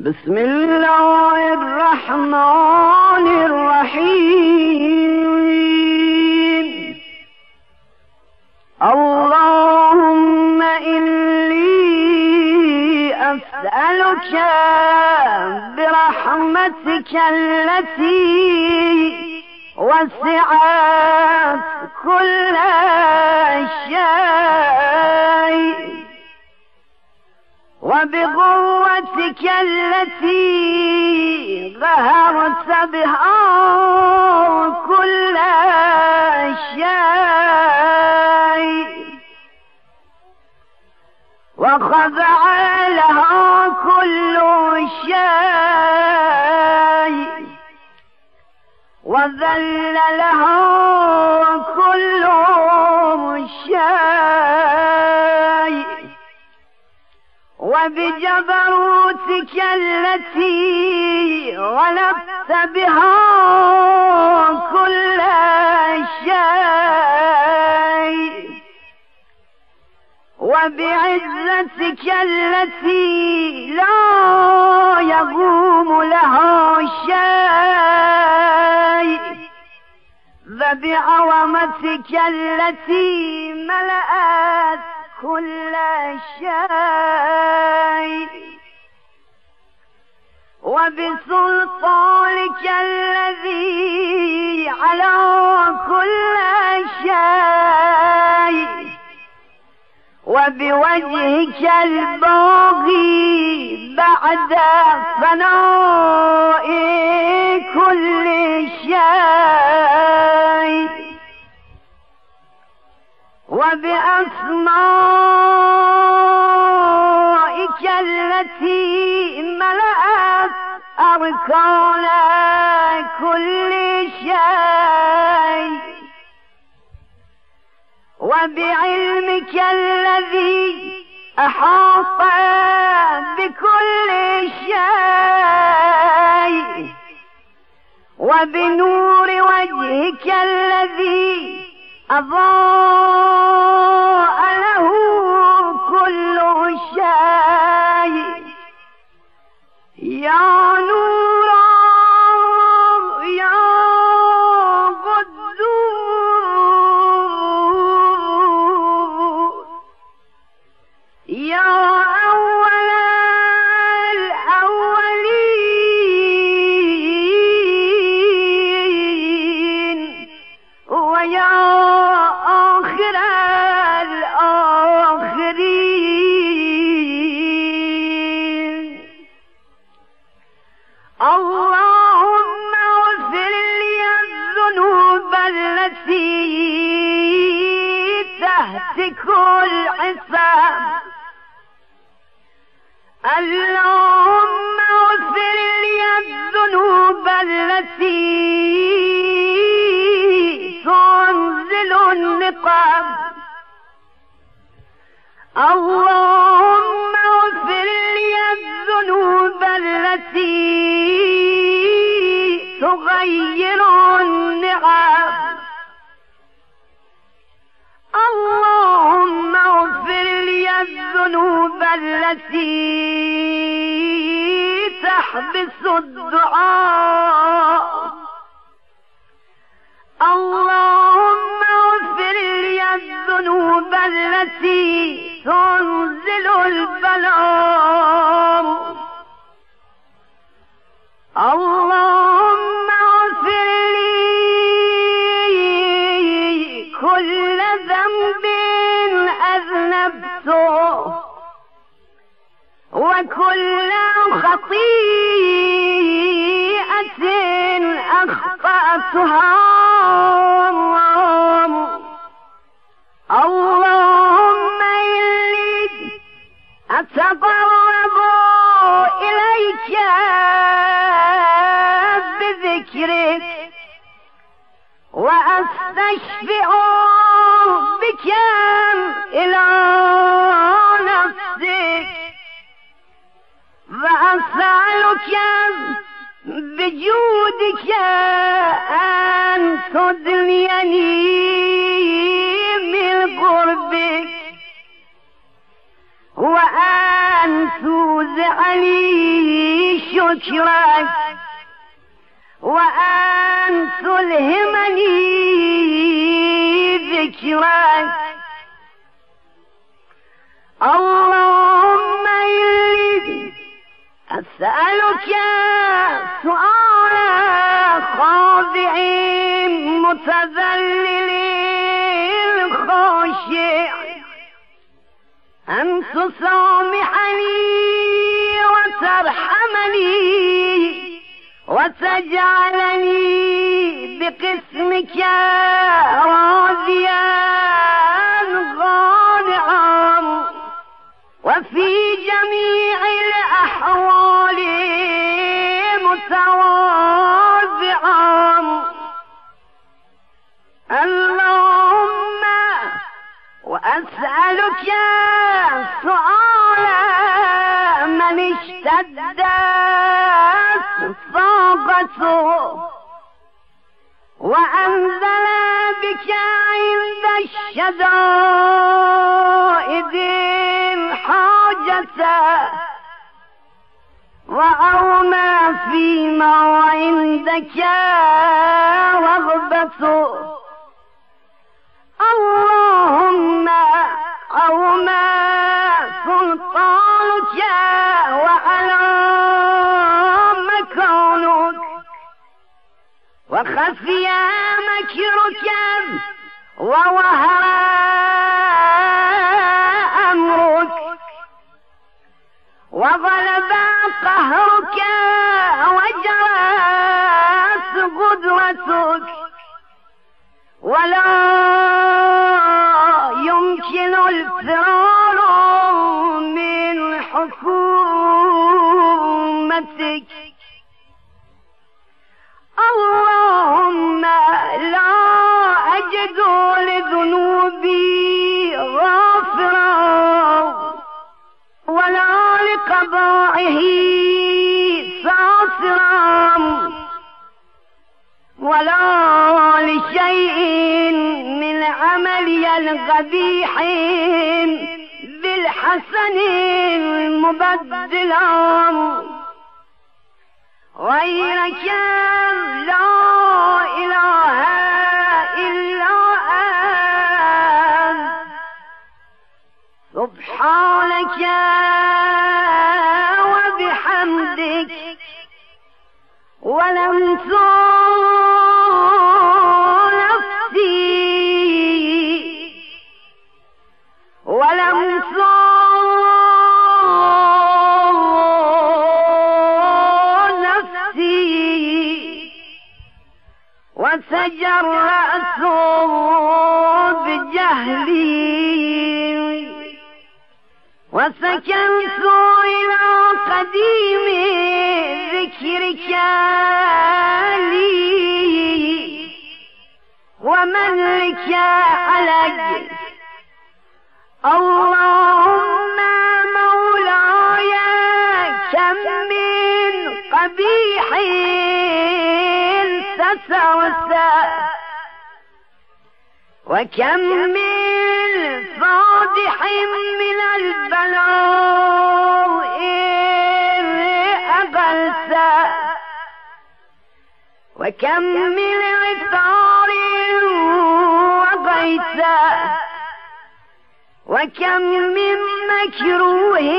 بسم الله الرحمن الرحيم. اللهم إني أسألك برحمتك التي وسعت كل شيء. وبقوتك التي ظهرت بها كل شيء. وخضع لها كل شيء. وذل لها كل شيء. وبجبروتك التي غلبت بها كل شيء. وبعزتك التي لا يقوم لها شيء. وبعظمتك التي ملأت كل شيء. وبسلطانك الذي على كل شيء. وبوجهك الباغي بعد فناء كل شيء. وبأسمائك التي ملأت أركان كل شيء. وبعلمك الذي أحاط بكل شيء. وبنور وجهك الذي أضاء له كل شيء يا نور يا قدوس يا اللهم متذلل خاشع أن تصامحني وترحمني وتجعلني بقسمك راضيا. وأسألك سؤال من اشتدت طاقته وأنزل بك عند الشدائد الحاجة وأومى فيما عندك رغبته اللهم وخفي مكرك ووهر أمرك. وغلب وتجرأت بجهلي وسكنت إلى قديم ذكرك لي وملك علي اللهم تسوسا وكم من فاضح من البلاء أغلسا وكم من عثار وغيثا وكم من مكروه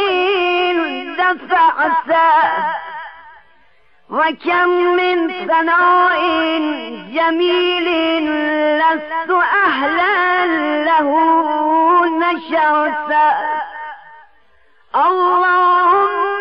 دفعتا. وكم من ثناء جميل لست أهلا له نشرتا اللهم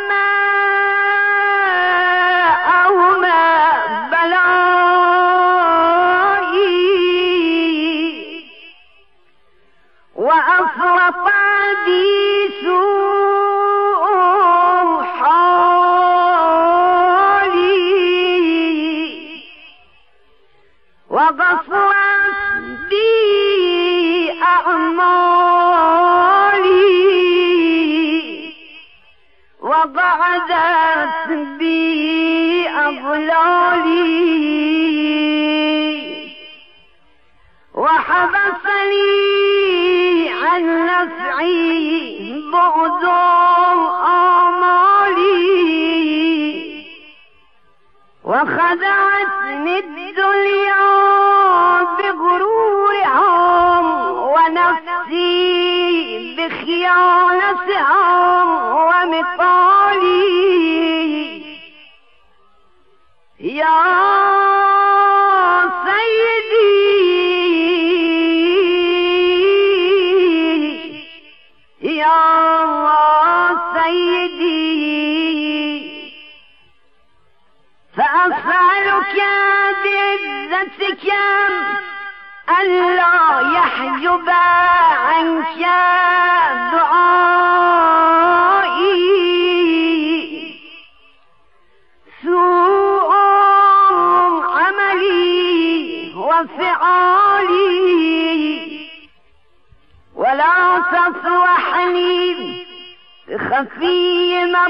بخفي ما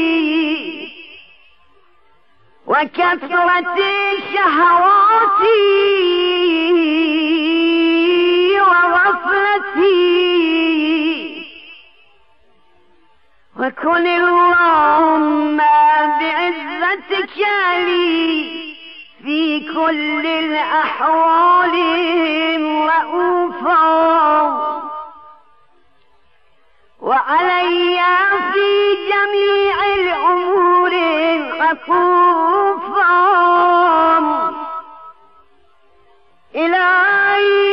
وجهالتي وكثرة شهواتي وغفلتي وكن اللهم بعزتك لي في كل الأحوال رؤوفا وعلي في جميع الأمور عطوفا إلهي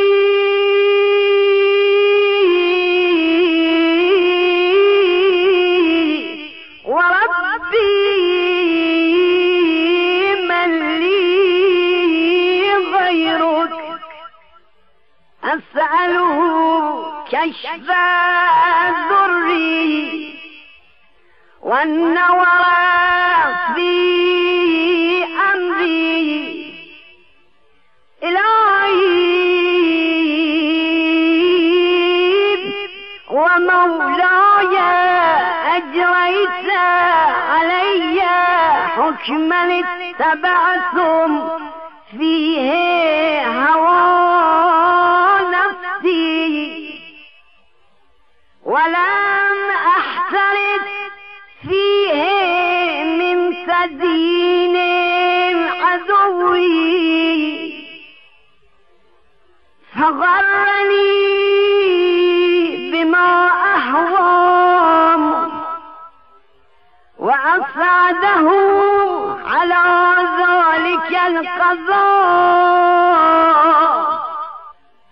أسأله كشف والنور في أمري. إلهي ومولاي أجريت علي حكما اتبعتم فيه هوى. من تدين عدوي فغرني بما أهوام وأسعده على ذلك القضاء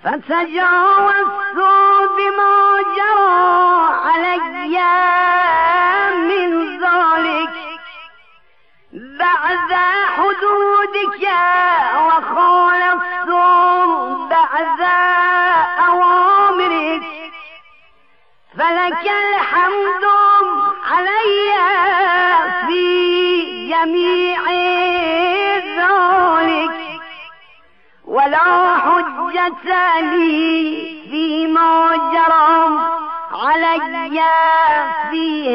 فتجاوزت بما جرى علي. حدودك وخالفت بعد أوامرك. فلك الحمد علي في جميع ذلك. ولا حجة لي فيما جرى علي فيه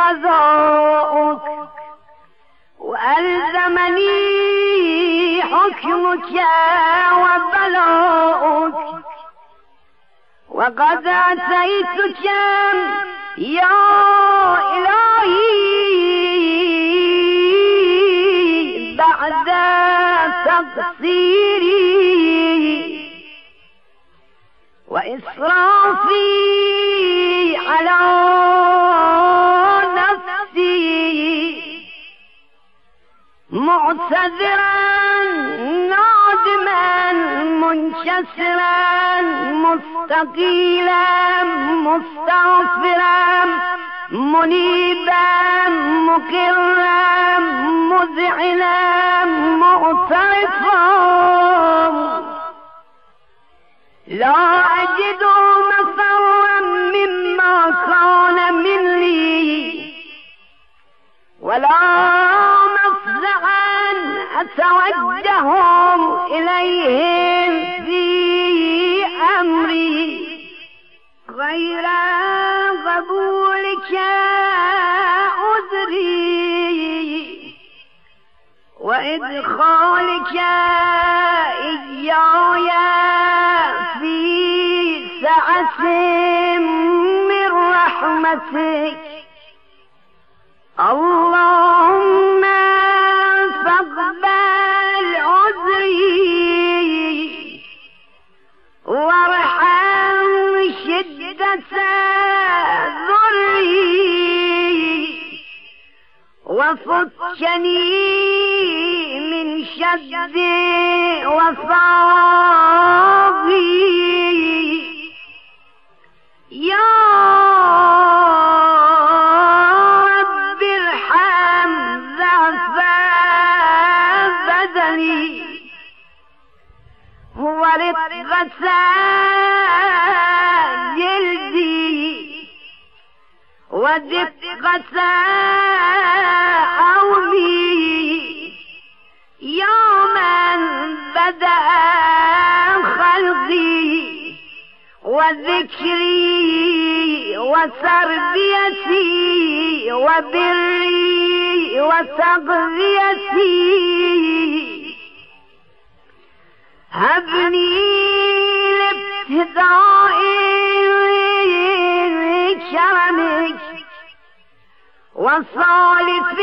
قضاؤك وألزمني حكمك وبلاؤك. وقد أتيتك يا إلهي بعد تقصيري. وإسرافي على معتذرا نادما منكسرا مستقيلا مستغفرا منيبا مقرا مذعنا معترفا. لا أجد مفرا مما كان مني ولا مفزعا أتوجه إليهم في أمري. غير قبولك عذري وإدخالك إياي في سعة من رحمتك. اللهم وفكني من شد وصابي. يا رب ارحم ضعف بدني هو رقة جلدي ودقة وتغذيتي هبني لابتداء كرمك وصالف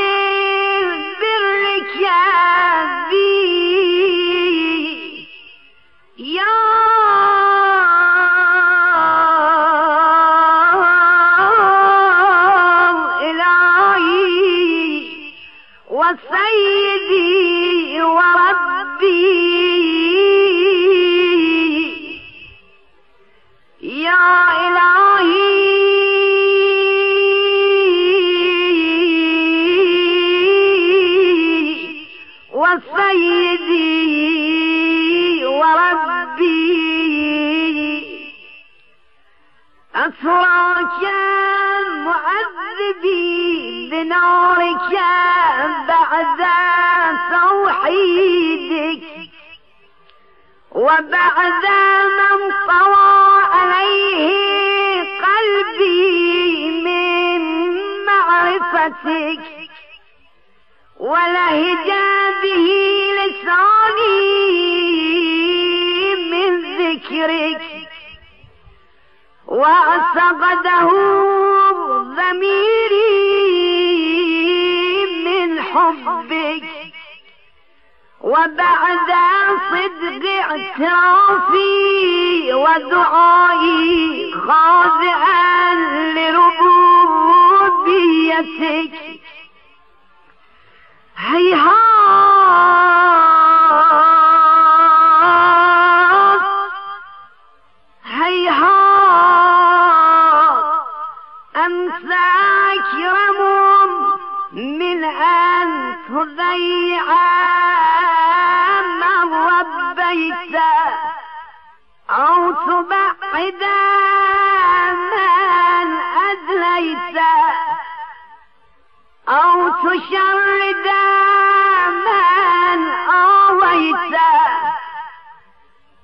وبعد من طوى عليه قلبي من معرفتك ولهج به لساني من ذكرك. واعتقده ضميري وبعد صدق اعترافي ودعائي خاضعا لربوبيتك. هيهات هيهات أنت أكرم من أن تضيع من ربيت أو تبعد من أدليت أو تشرد من آويت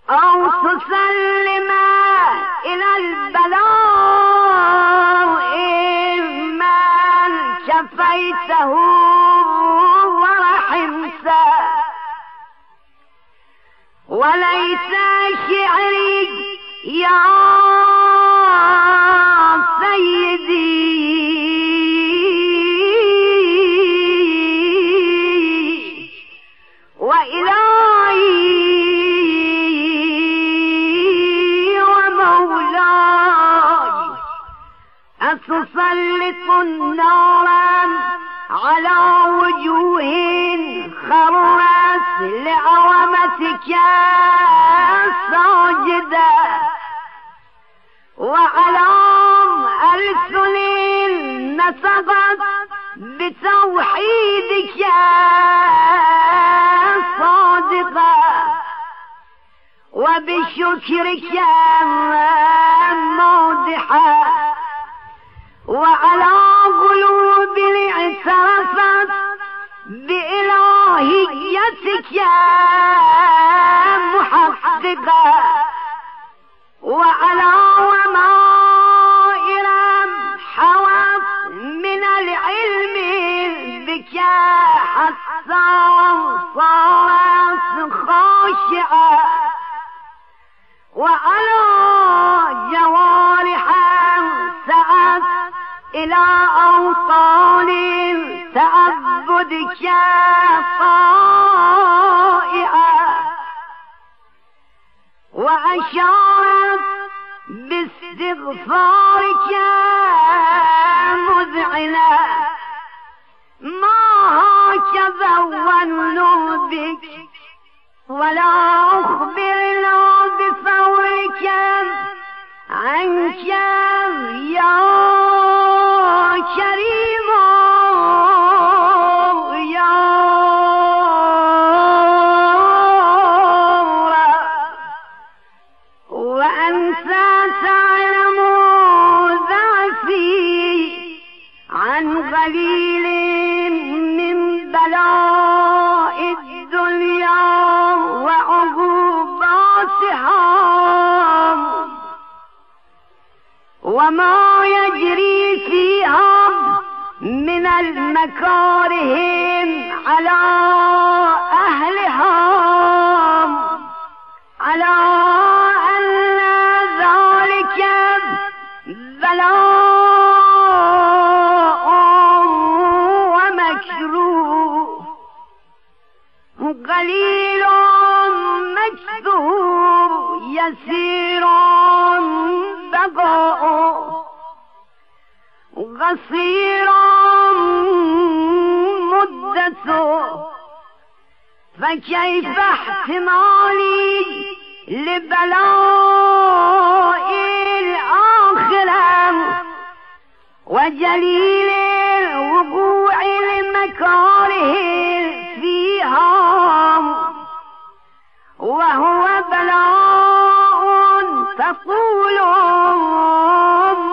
أو تسلم إلى البلاء وليس شعري يا بتوحيدك صادقة وبشكرك موضحة وعلى قلوب اعترفت بإلهيتك يا محققة وعلى ومائر حوت من العلم بك حتى صارت خاشعة وعلى جوارح سأت إلى أوطان تعبدك طائعة وأشارت باستغفارك مذعنة. ما هكذا ظنوا بك ولا أخبرنا بفورك عنك يا كريم. المكاره على أهلها على أن ذلك بلاء ومكروه. قليل مكذوب يسير بقاء قصير مدته فكيف احتمالي لبلاء الآخرة وجليل وقوع المكاره فيها وهو بلاء تطول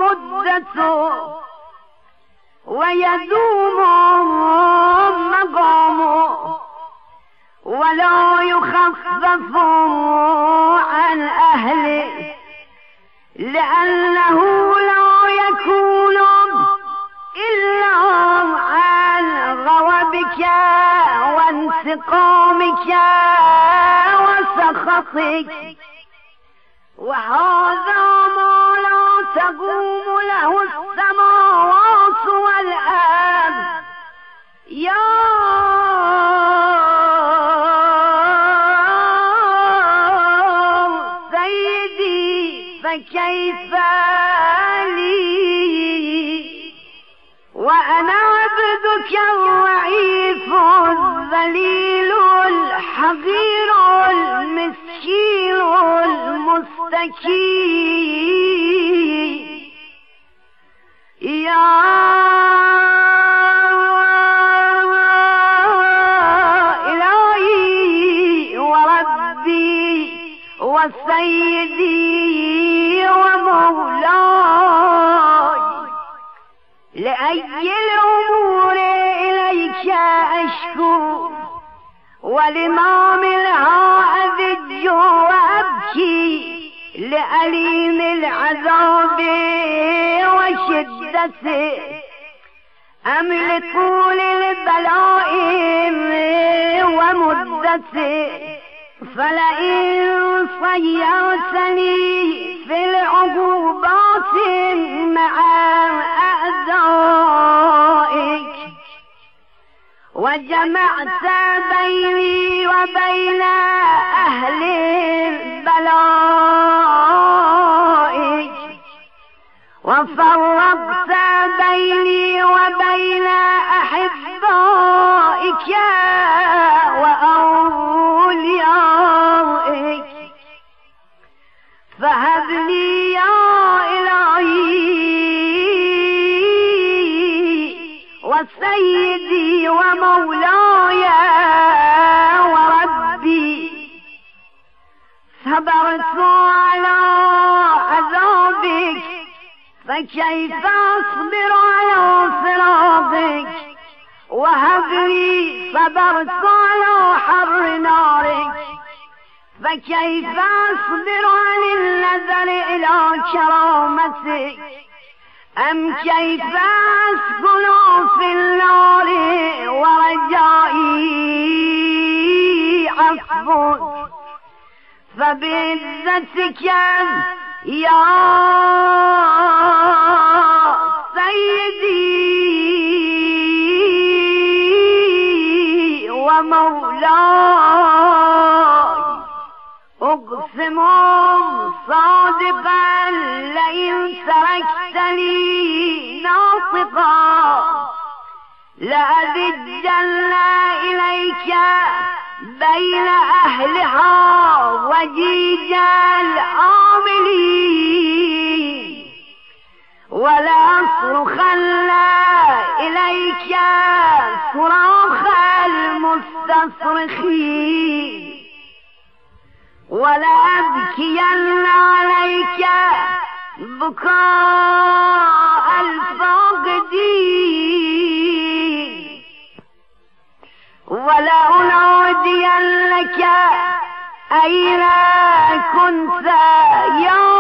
مدته ويدوم يخفف عن أهله لأنه لا يكون إلا عن غضبك وانتقامك وسخطك. وهذا ما لا تقوم له السماوات والأرض. يا ولما منها أذج وأبكي لأليم العذاب وشدته أم لطول البلاء ومدته فلئن صيرتني في العقوبات مع أعدائك وجمعت بيني وبين أهل بلائك وفرقت بيني وبين أحبائك وأوليائك. فهب لي وسيدي ومولاي وربي. صبرت على عذابك فكيف أصبر على فراقك وهب لي صبرت على حر نارك. فكيف أصبر عن النذر إلى كرامتك؟ أم كيف أسكن في النار ورجائي؟ عفو فبعزتك يا سيدي ومولاي. لأذجن إليك بين أهلها وجيج العاملين. ولأصرخن إليك صراخ المستصرخين. ولأبكين عليك بكاء الفاقدين. ولأنادينك أين كنت يا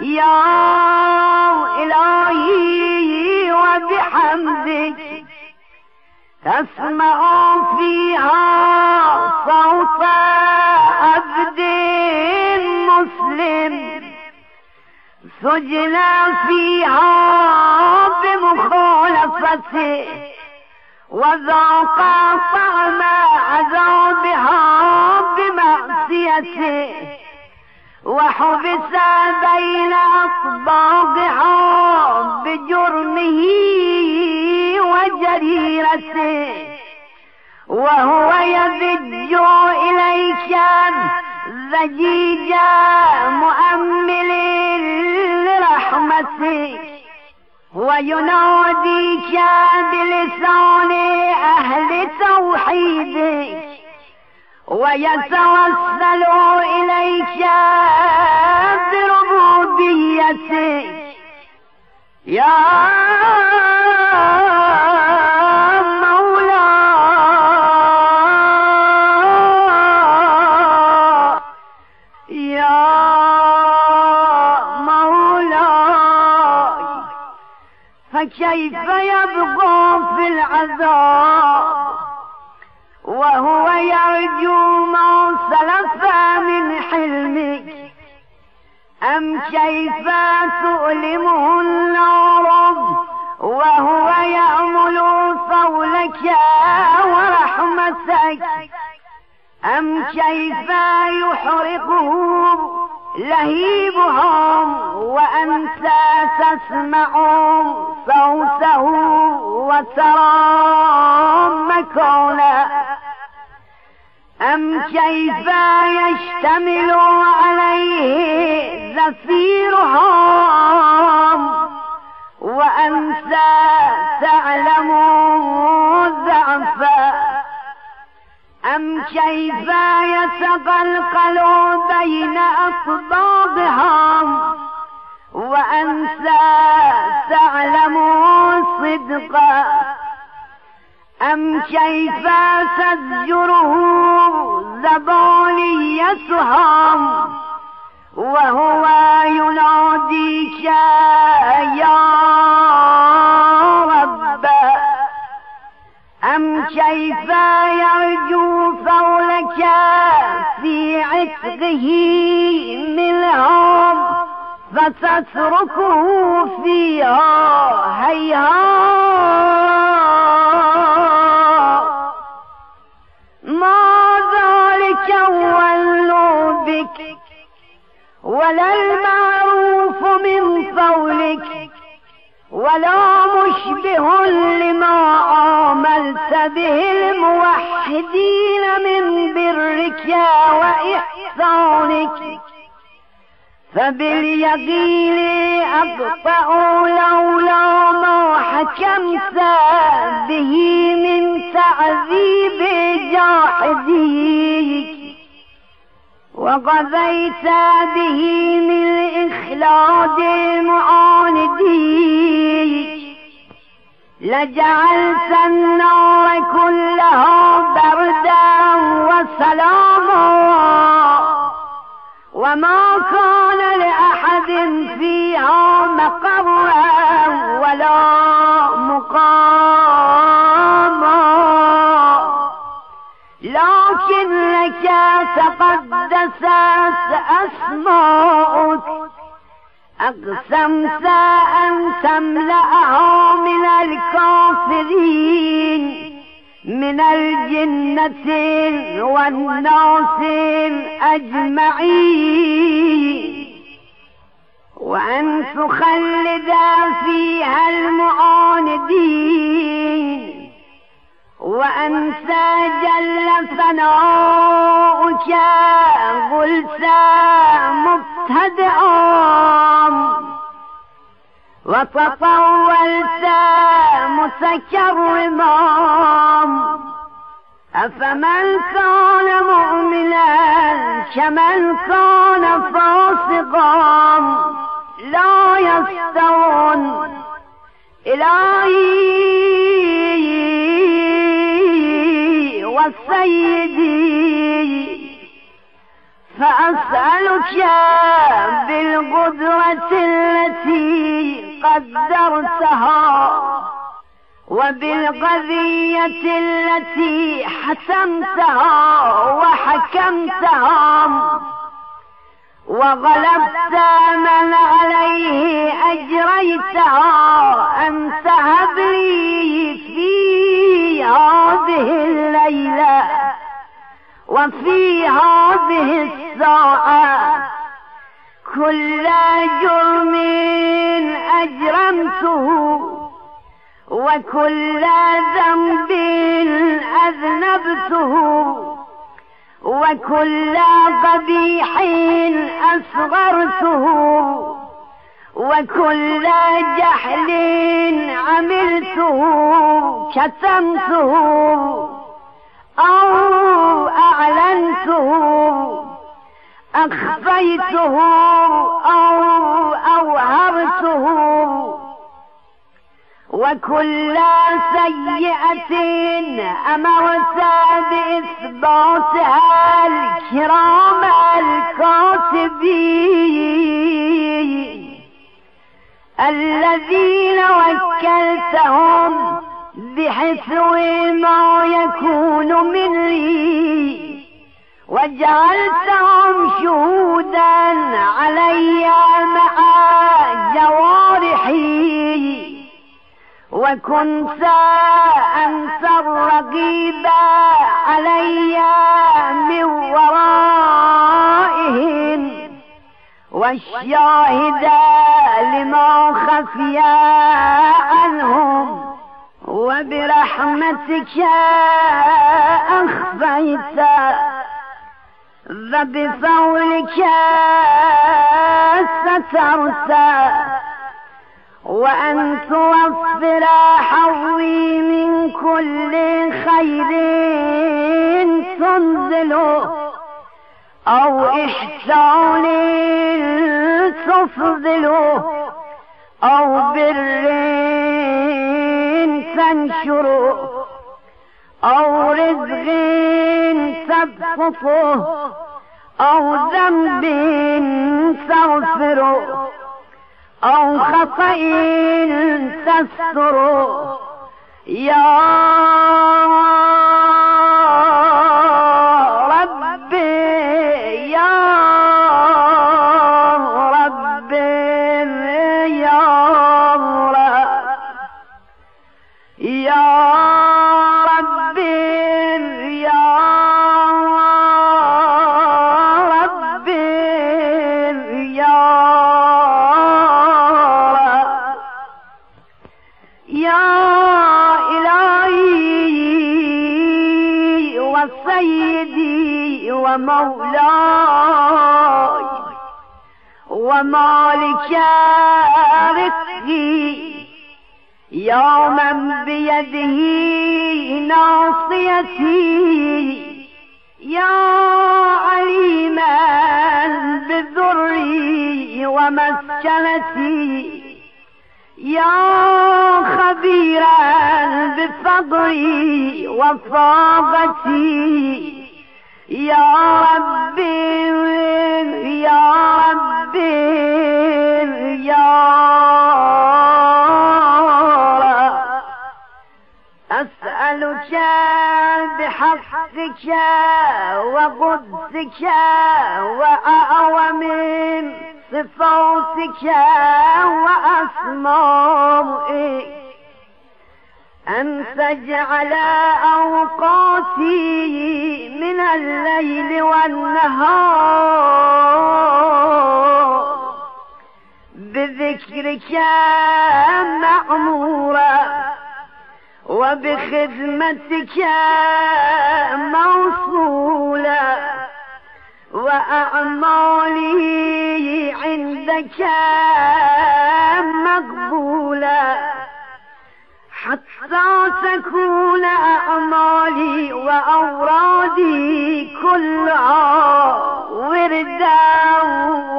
يا إلهي وبحمدك تسمع فيها صوت عبد مسلم سجن فيها بمخالفته وذاق طعم عذابها بمعصيته وحبس بين أصباغها بجرمه وجريرته وهو يذج إليك ذجيج مؤمل لرحمتك ويناديك بلسان أهل توحيدك ويتوسل إليك بربوبيتك. يا مولاي يا مولاي فكيف يبقى في العذاب؟ وهو يرجو ما سلف من حلمك. أم كيف تؤلمه النار وهو يأمل صولك ورحمتك؟ أم كيف يحرقه لهيبهم وأنت تسمع صوته وترى مكانه أم كيف يشتمل عليه زفيرهم؟ وأنت تعلم ضعفا أم كيف يتقلقل بين أصباغهم وأنت تعلم صدقا. أم كيف تزجره زبانيتهم وهو يناديك يا رب أم كيف يرجو قولك في علم بعتقه منهم فتتركه فيها هيهات ذلك ولوا بك ولا المعروف من قولك ولا مشبه لما عاملت به الموحدين من برك وإحسانك. فباليقين أقطع لولا ما حكمت به من تعذيب جاحديك وقضيت به من إخلاد معانديك. لجعلت النار كلها بردا وسلاما. وما كان لأحد فيها مقرا ولا أسماؤك. أقسمت أن تملأها من الكافرين من الجنة والناس أجمعين. وأن تخلد فيها المعاندين. وأنت جل ثناؤك قلت مبتدئا وتطولت متكرما. أفمن كان مؤمنا كمن كان فاسقا. لا يستوون. إلهي وسيدي فأسألك بالقدرة التي قدرتها وبالقضية التي حسمتها وحكمتها وغلبت من عليه أجريتها أن تهب لي في هذه الليلة وفي هذه الساعة كل جرم أجرمته وكل ذنب أذنبته وكل قبيح أصغرته وكل جحل عملته كتمته أو أعلنته أخفيته أو أوهرته وكل سيئة أمرت بإثباتها الكرام الكاتبين. الذين وكلتهم بحسو ما يكون مني وجعلتهم شهودا علي مع جوارحي وكنت أنت الرقيب علي من ورائهم والشاهد لما خفي عنهم وبرحمتك أخفيت فبفولك سترت وأن توفر حظي من كل خير تنزله أو إحسان تفضله أو بر تنشره أو رزق تبسطه أو ذنب تغفره أو خطأ تستره. يا ومالك رزقي. يا من بيده ناصيتي. يا عليما بذري ومسكنتي. يا خبيرا بفضلي وفاقتي يا ربي يا بحقك وقدسك وأعوم صفاتك وأسمائك أن تجعل أوقاتي من الليل والنهار. بذكرك معمورة وبخدمتك موصولة وأعمالي عندك مقبولة حتى تكون أعمالي وأورادي كلها وردا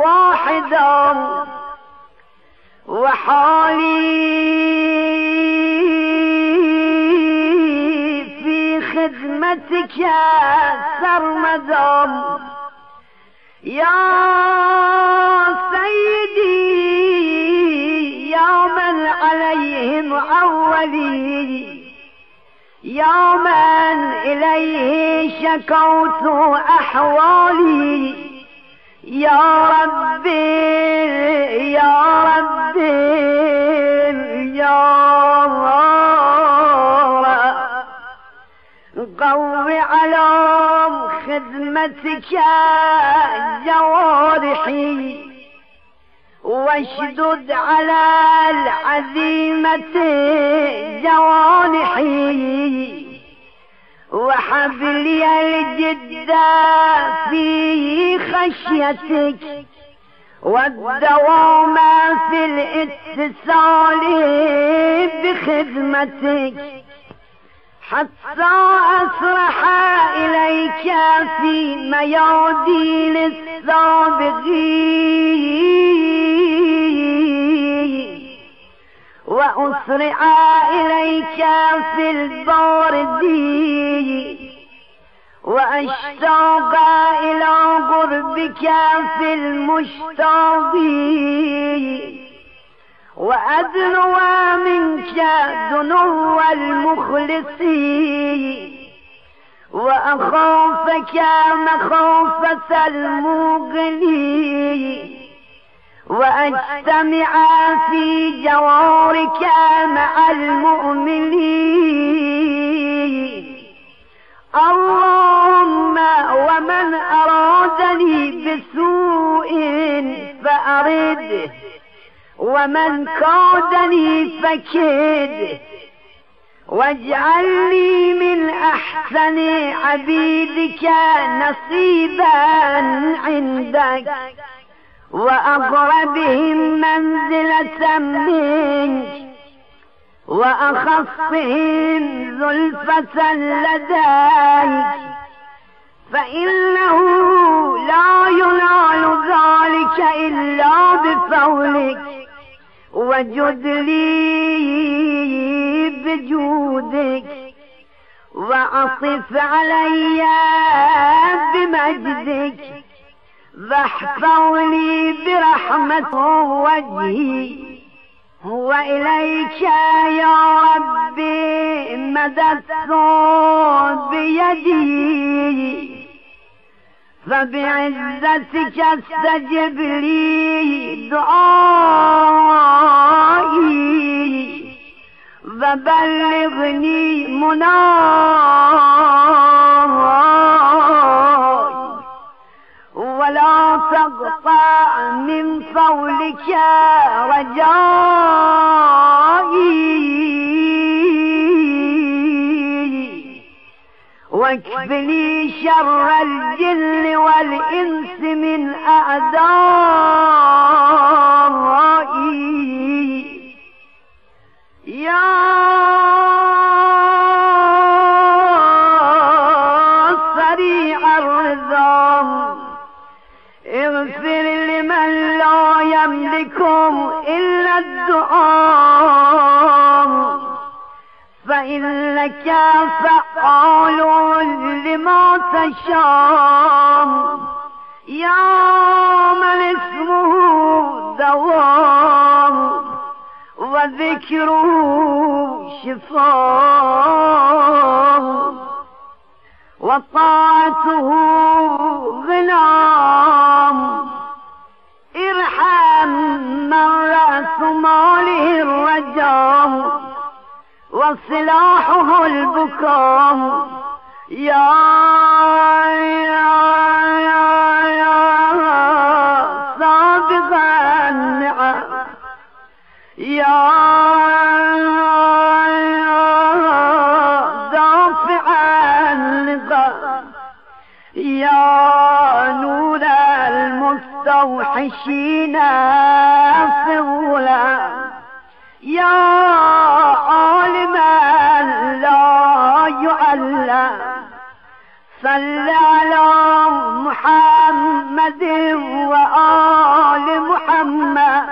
واحدا. وحالي خدمتك سرمدا يا سيدي يا من عليهم أولي. يا من إليه شكوت أحوالي. يا ربي يا ربي يا قوي على خدمتك جوارحي. واشدد على العزيمة جوانحي وحبلي الجد في خشيتك. والدوام في الاتصال بخدمتك. حتى أسرح إليك في ميادين السابقين. وأسرع إليك في الباردين. وأشتاق إلى قربك في المشتاقين. وأدنو منك دنو المخلصين. وأخافك مخافة المغني وأجتمع في جوارك مع المؤمنين. اللهم ومن أرادني بسوء فأرده. ومن كادني فكد واجعل لي من أحسن عبيدك نصيبا عندك. واقربهم منزلة منك. واخصهم زلفة لديك. فإنه لا ينال ذلك إلا بفضلك. وجد لي بجودك وعطف علي بمجدك واحفظ لي برحمة وجهي. وإليك يا ربي مددت بيدي فبعزتك استجب لي دعائي وبلغني مناي ولا تقطع من فولك رجائي. واكفني شر الجن والإنس من أعدائي. فإنك فعال لما تشاء. يا من اسمه دوام وذكره شفاء. وطاعته غنام ارحم من رأس ماله الرجام وصلاحه البكاء. يا يا يا يا صادق النعم. يا دافع النقم. يا نور المستوحشين في الظلام يا صل على محمد وآل محمد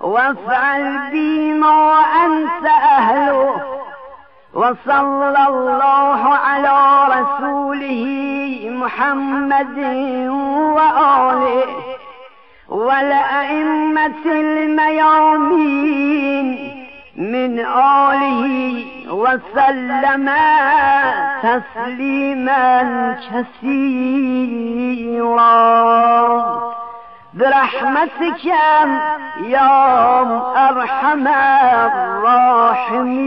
وافعل بما أنت أهله وصلى الله على رسوله محمد وآله والأئمة الميامين من آله وسلم تسليما كثيرا. برحمتك يا أرحم الراحمين.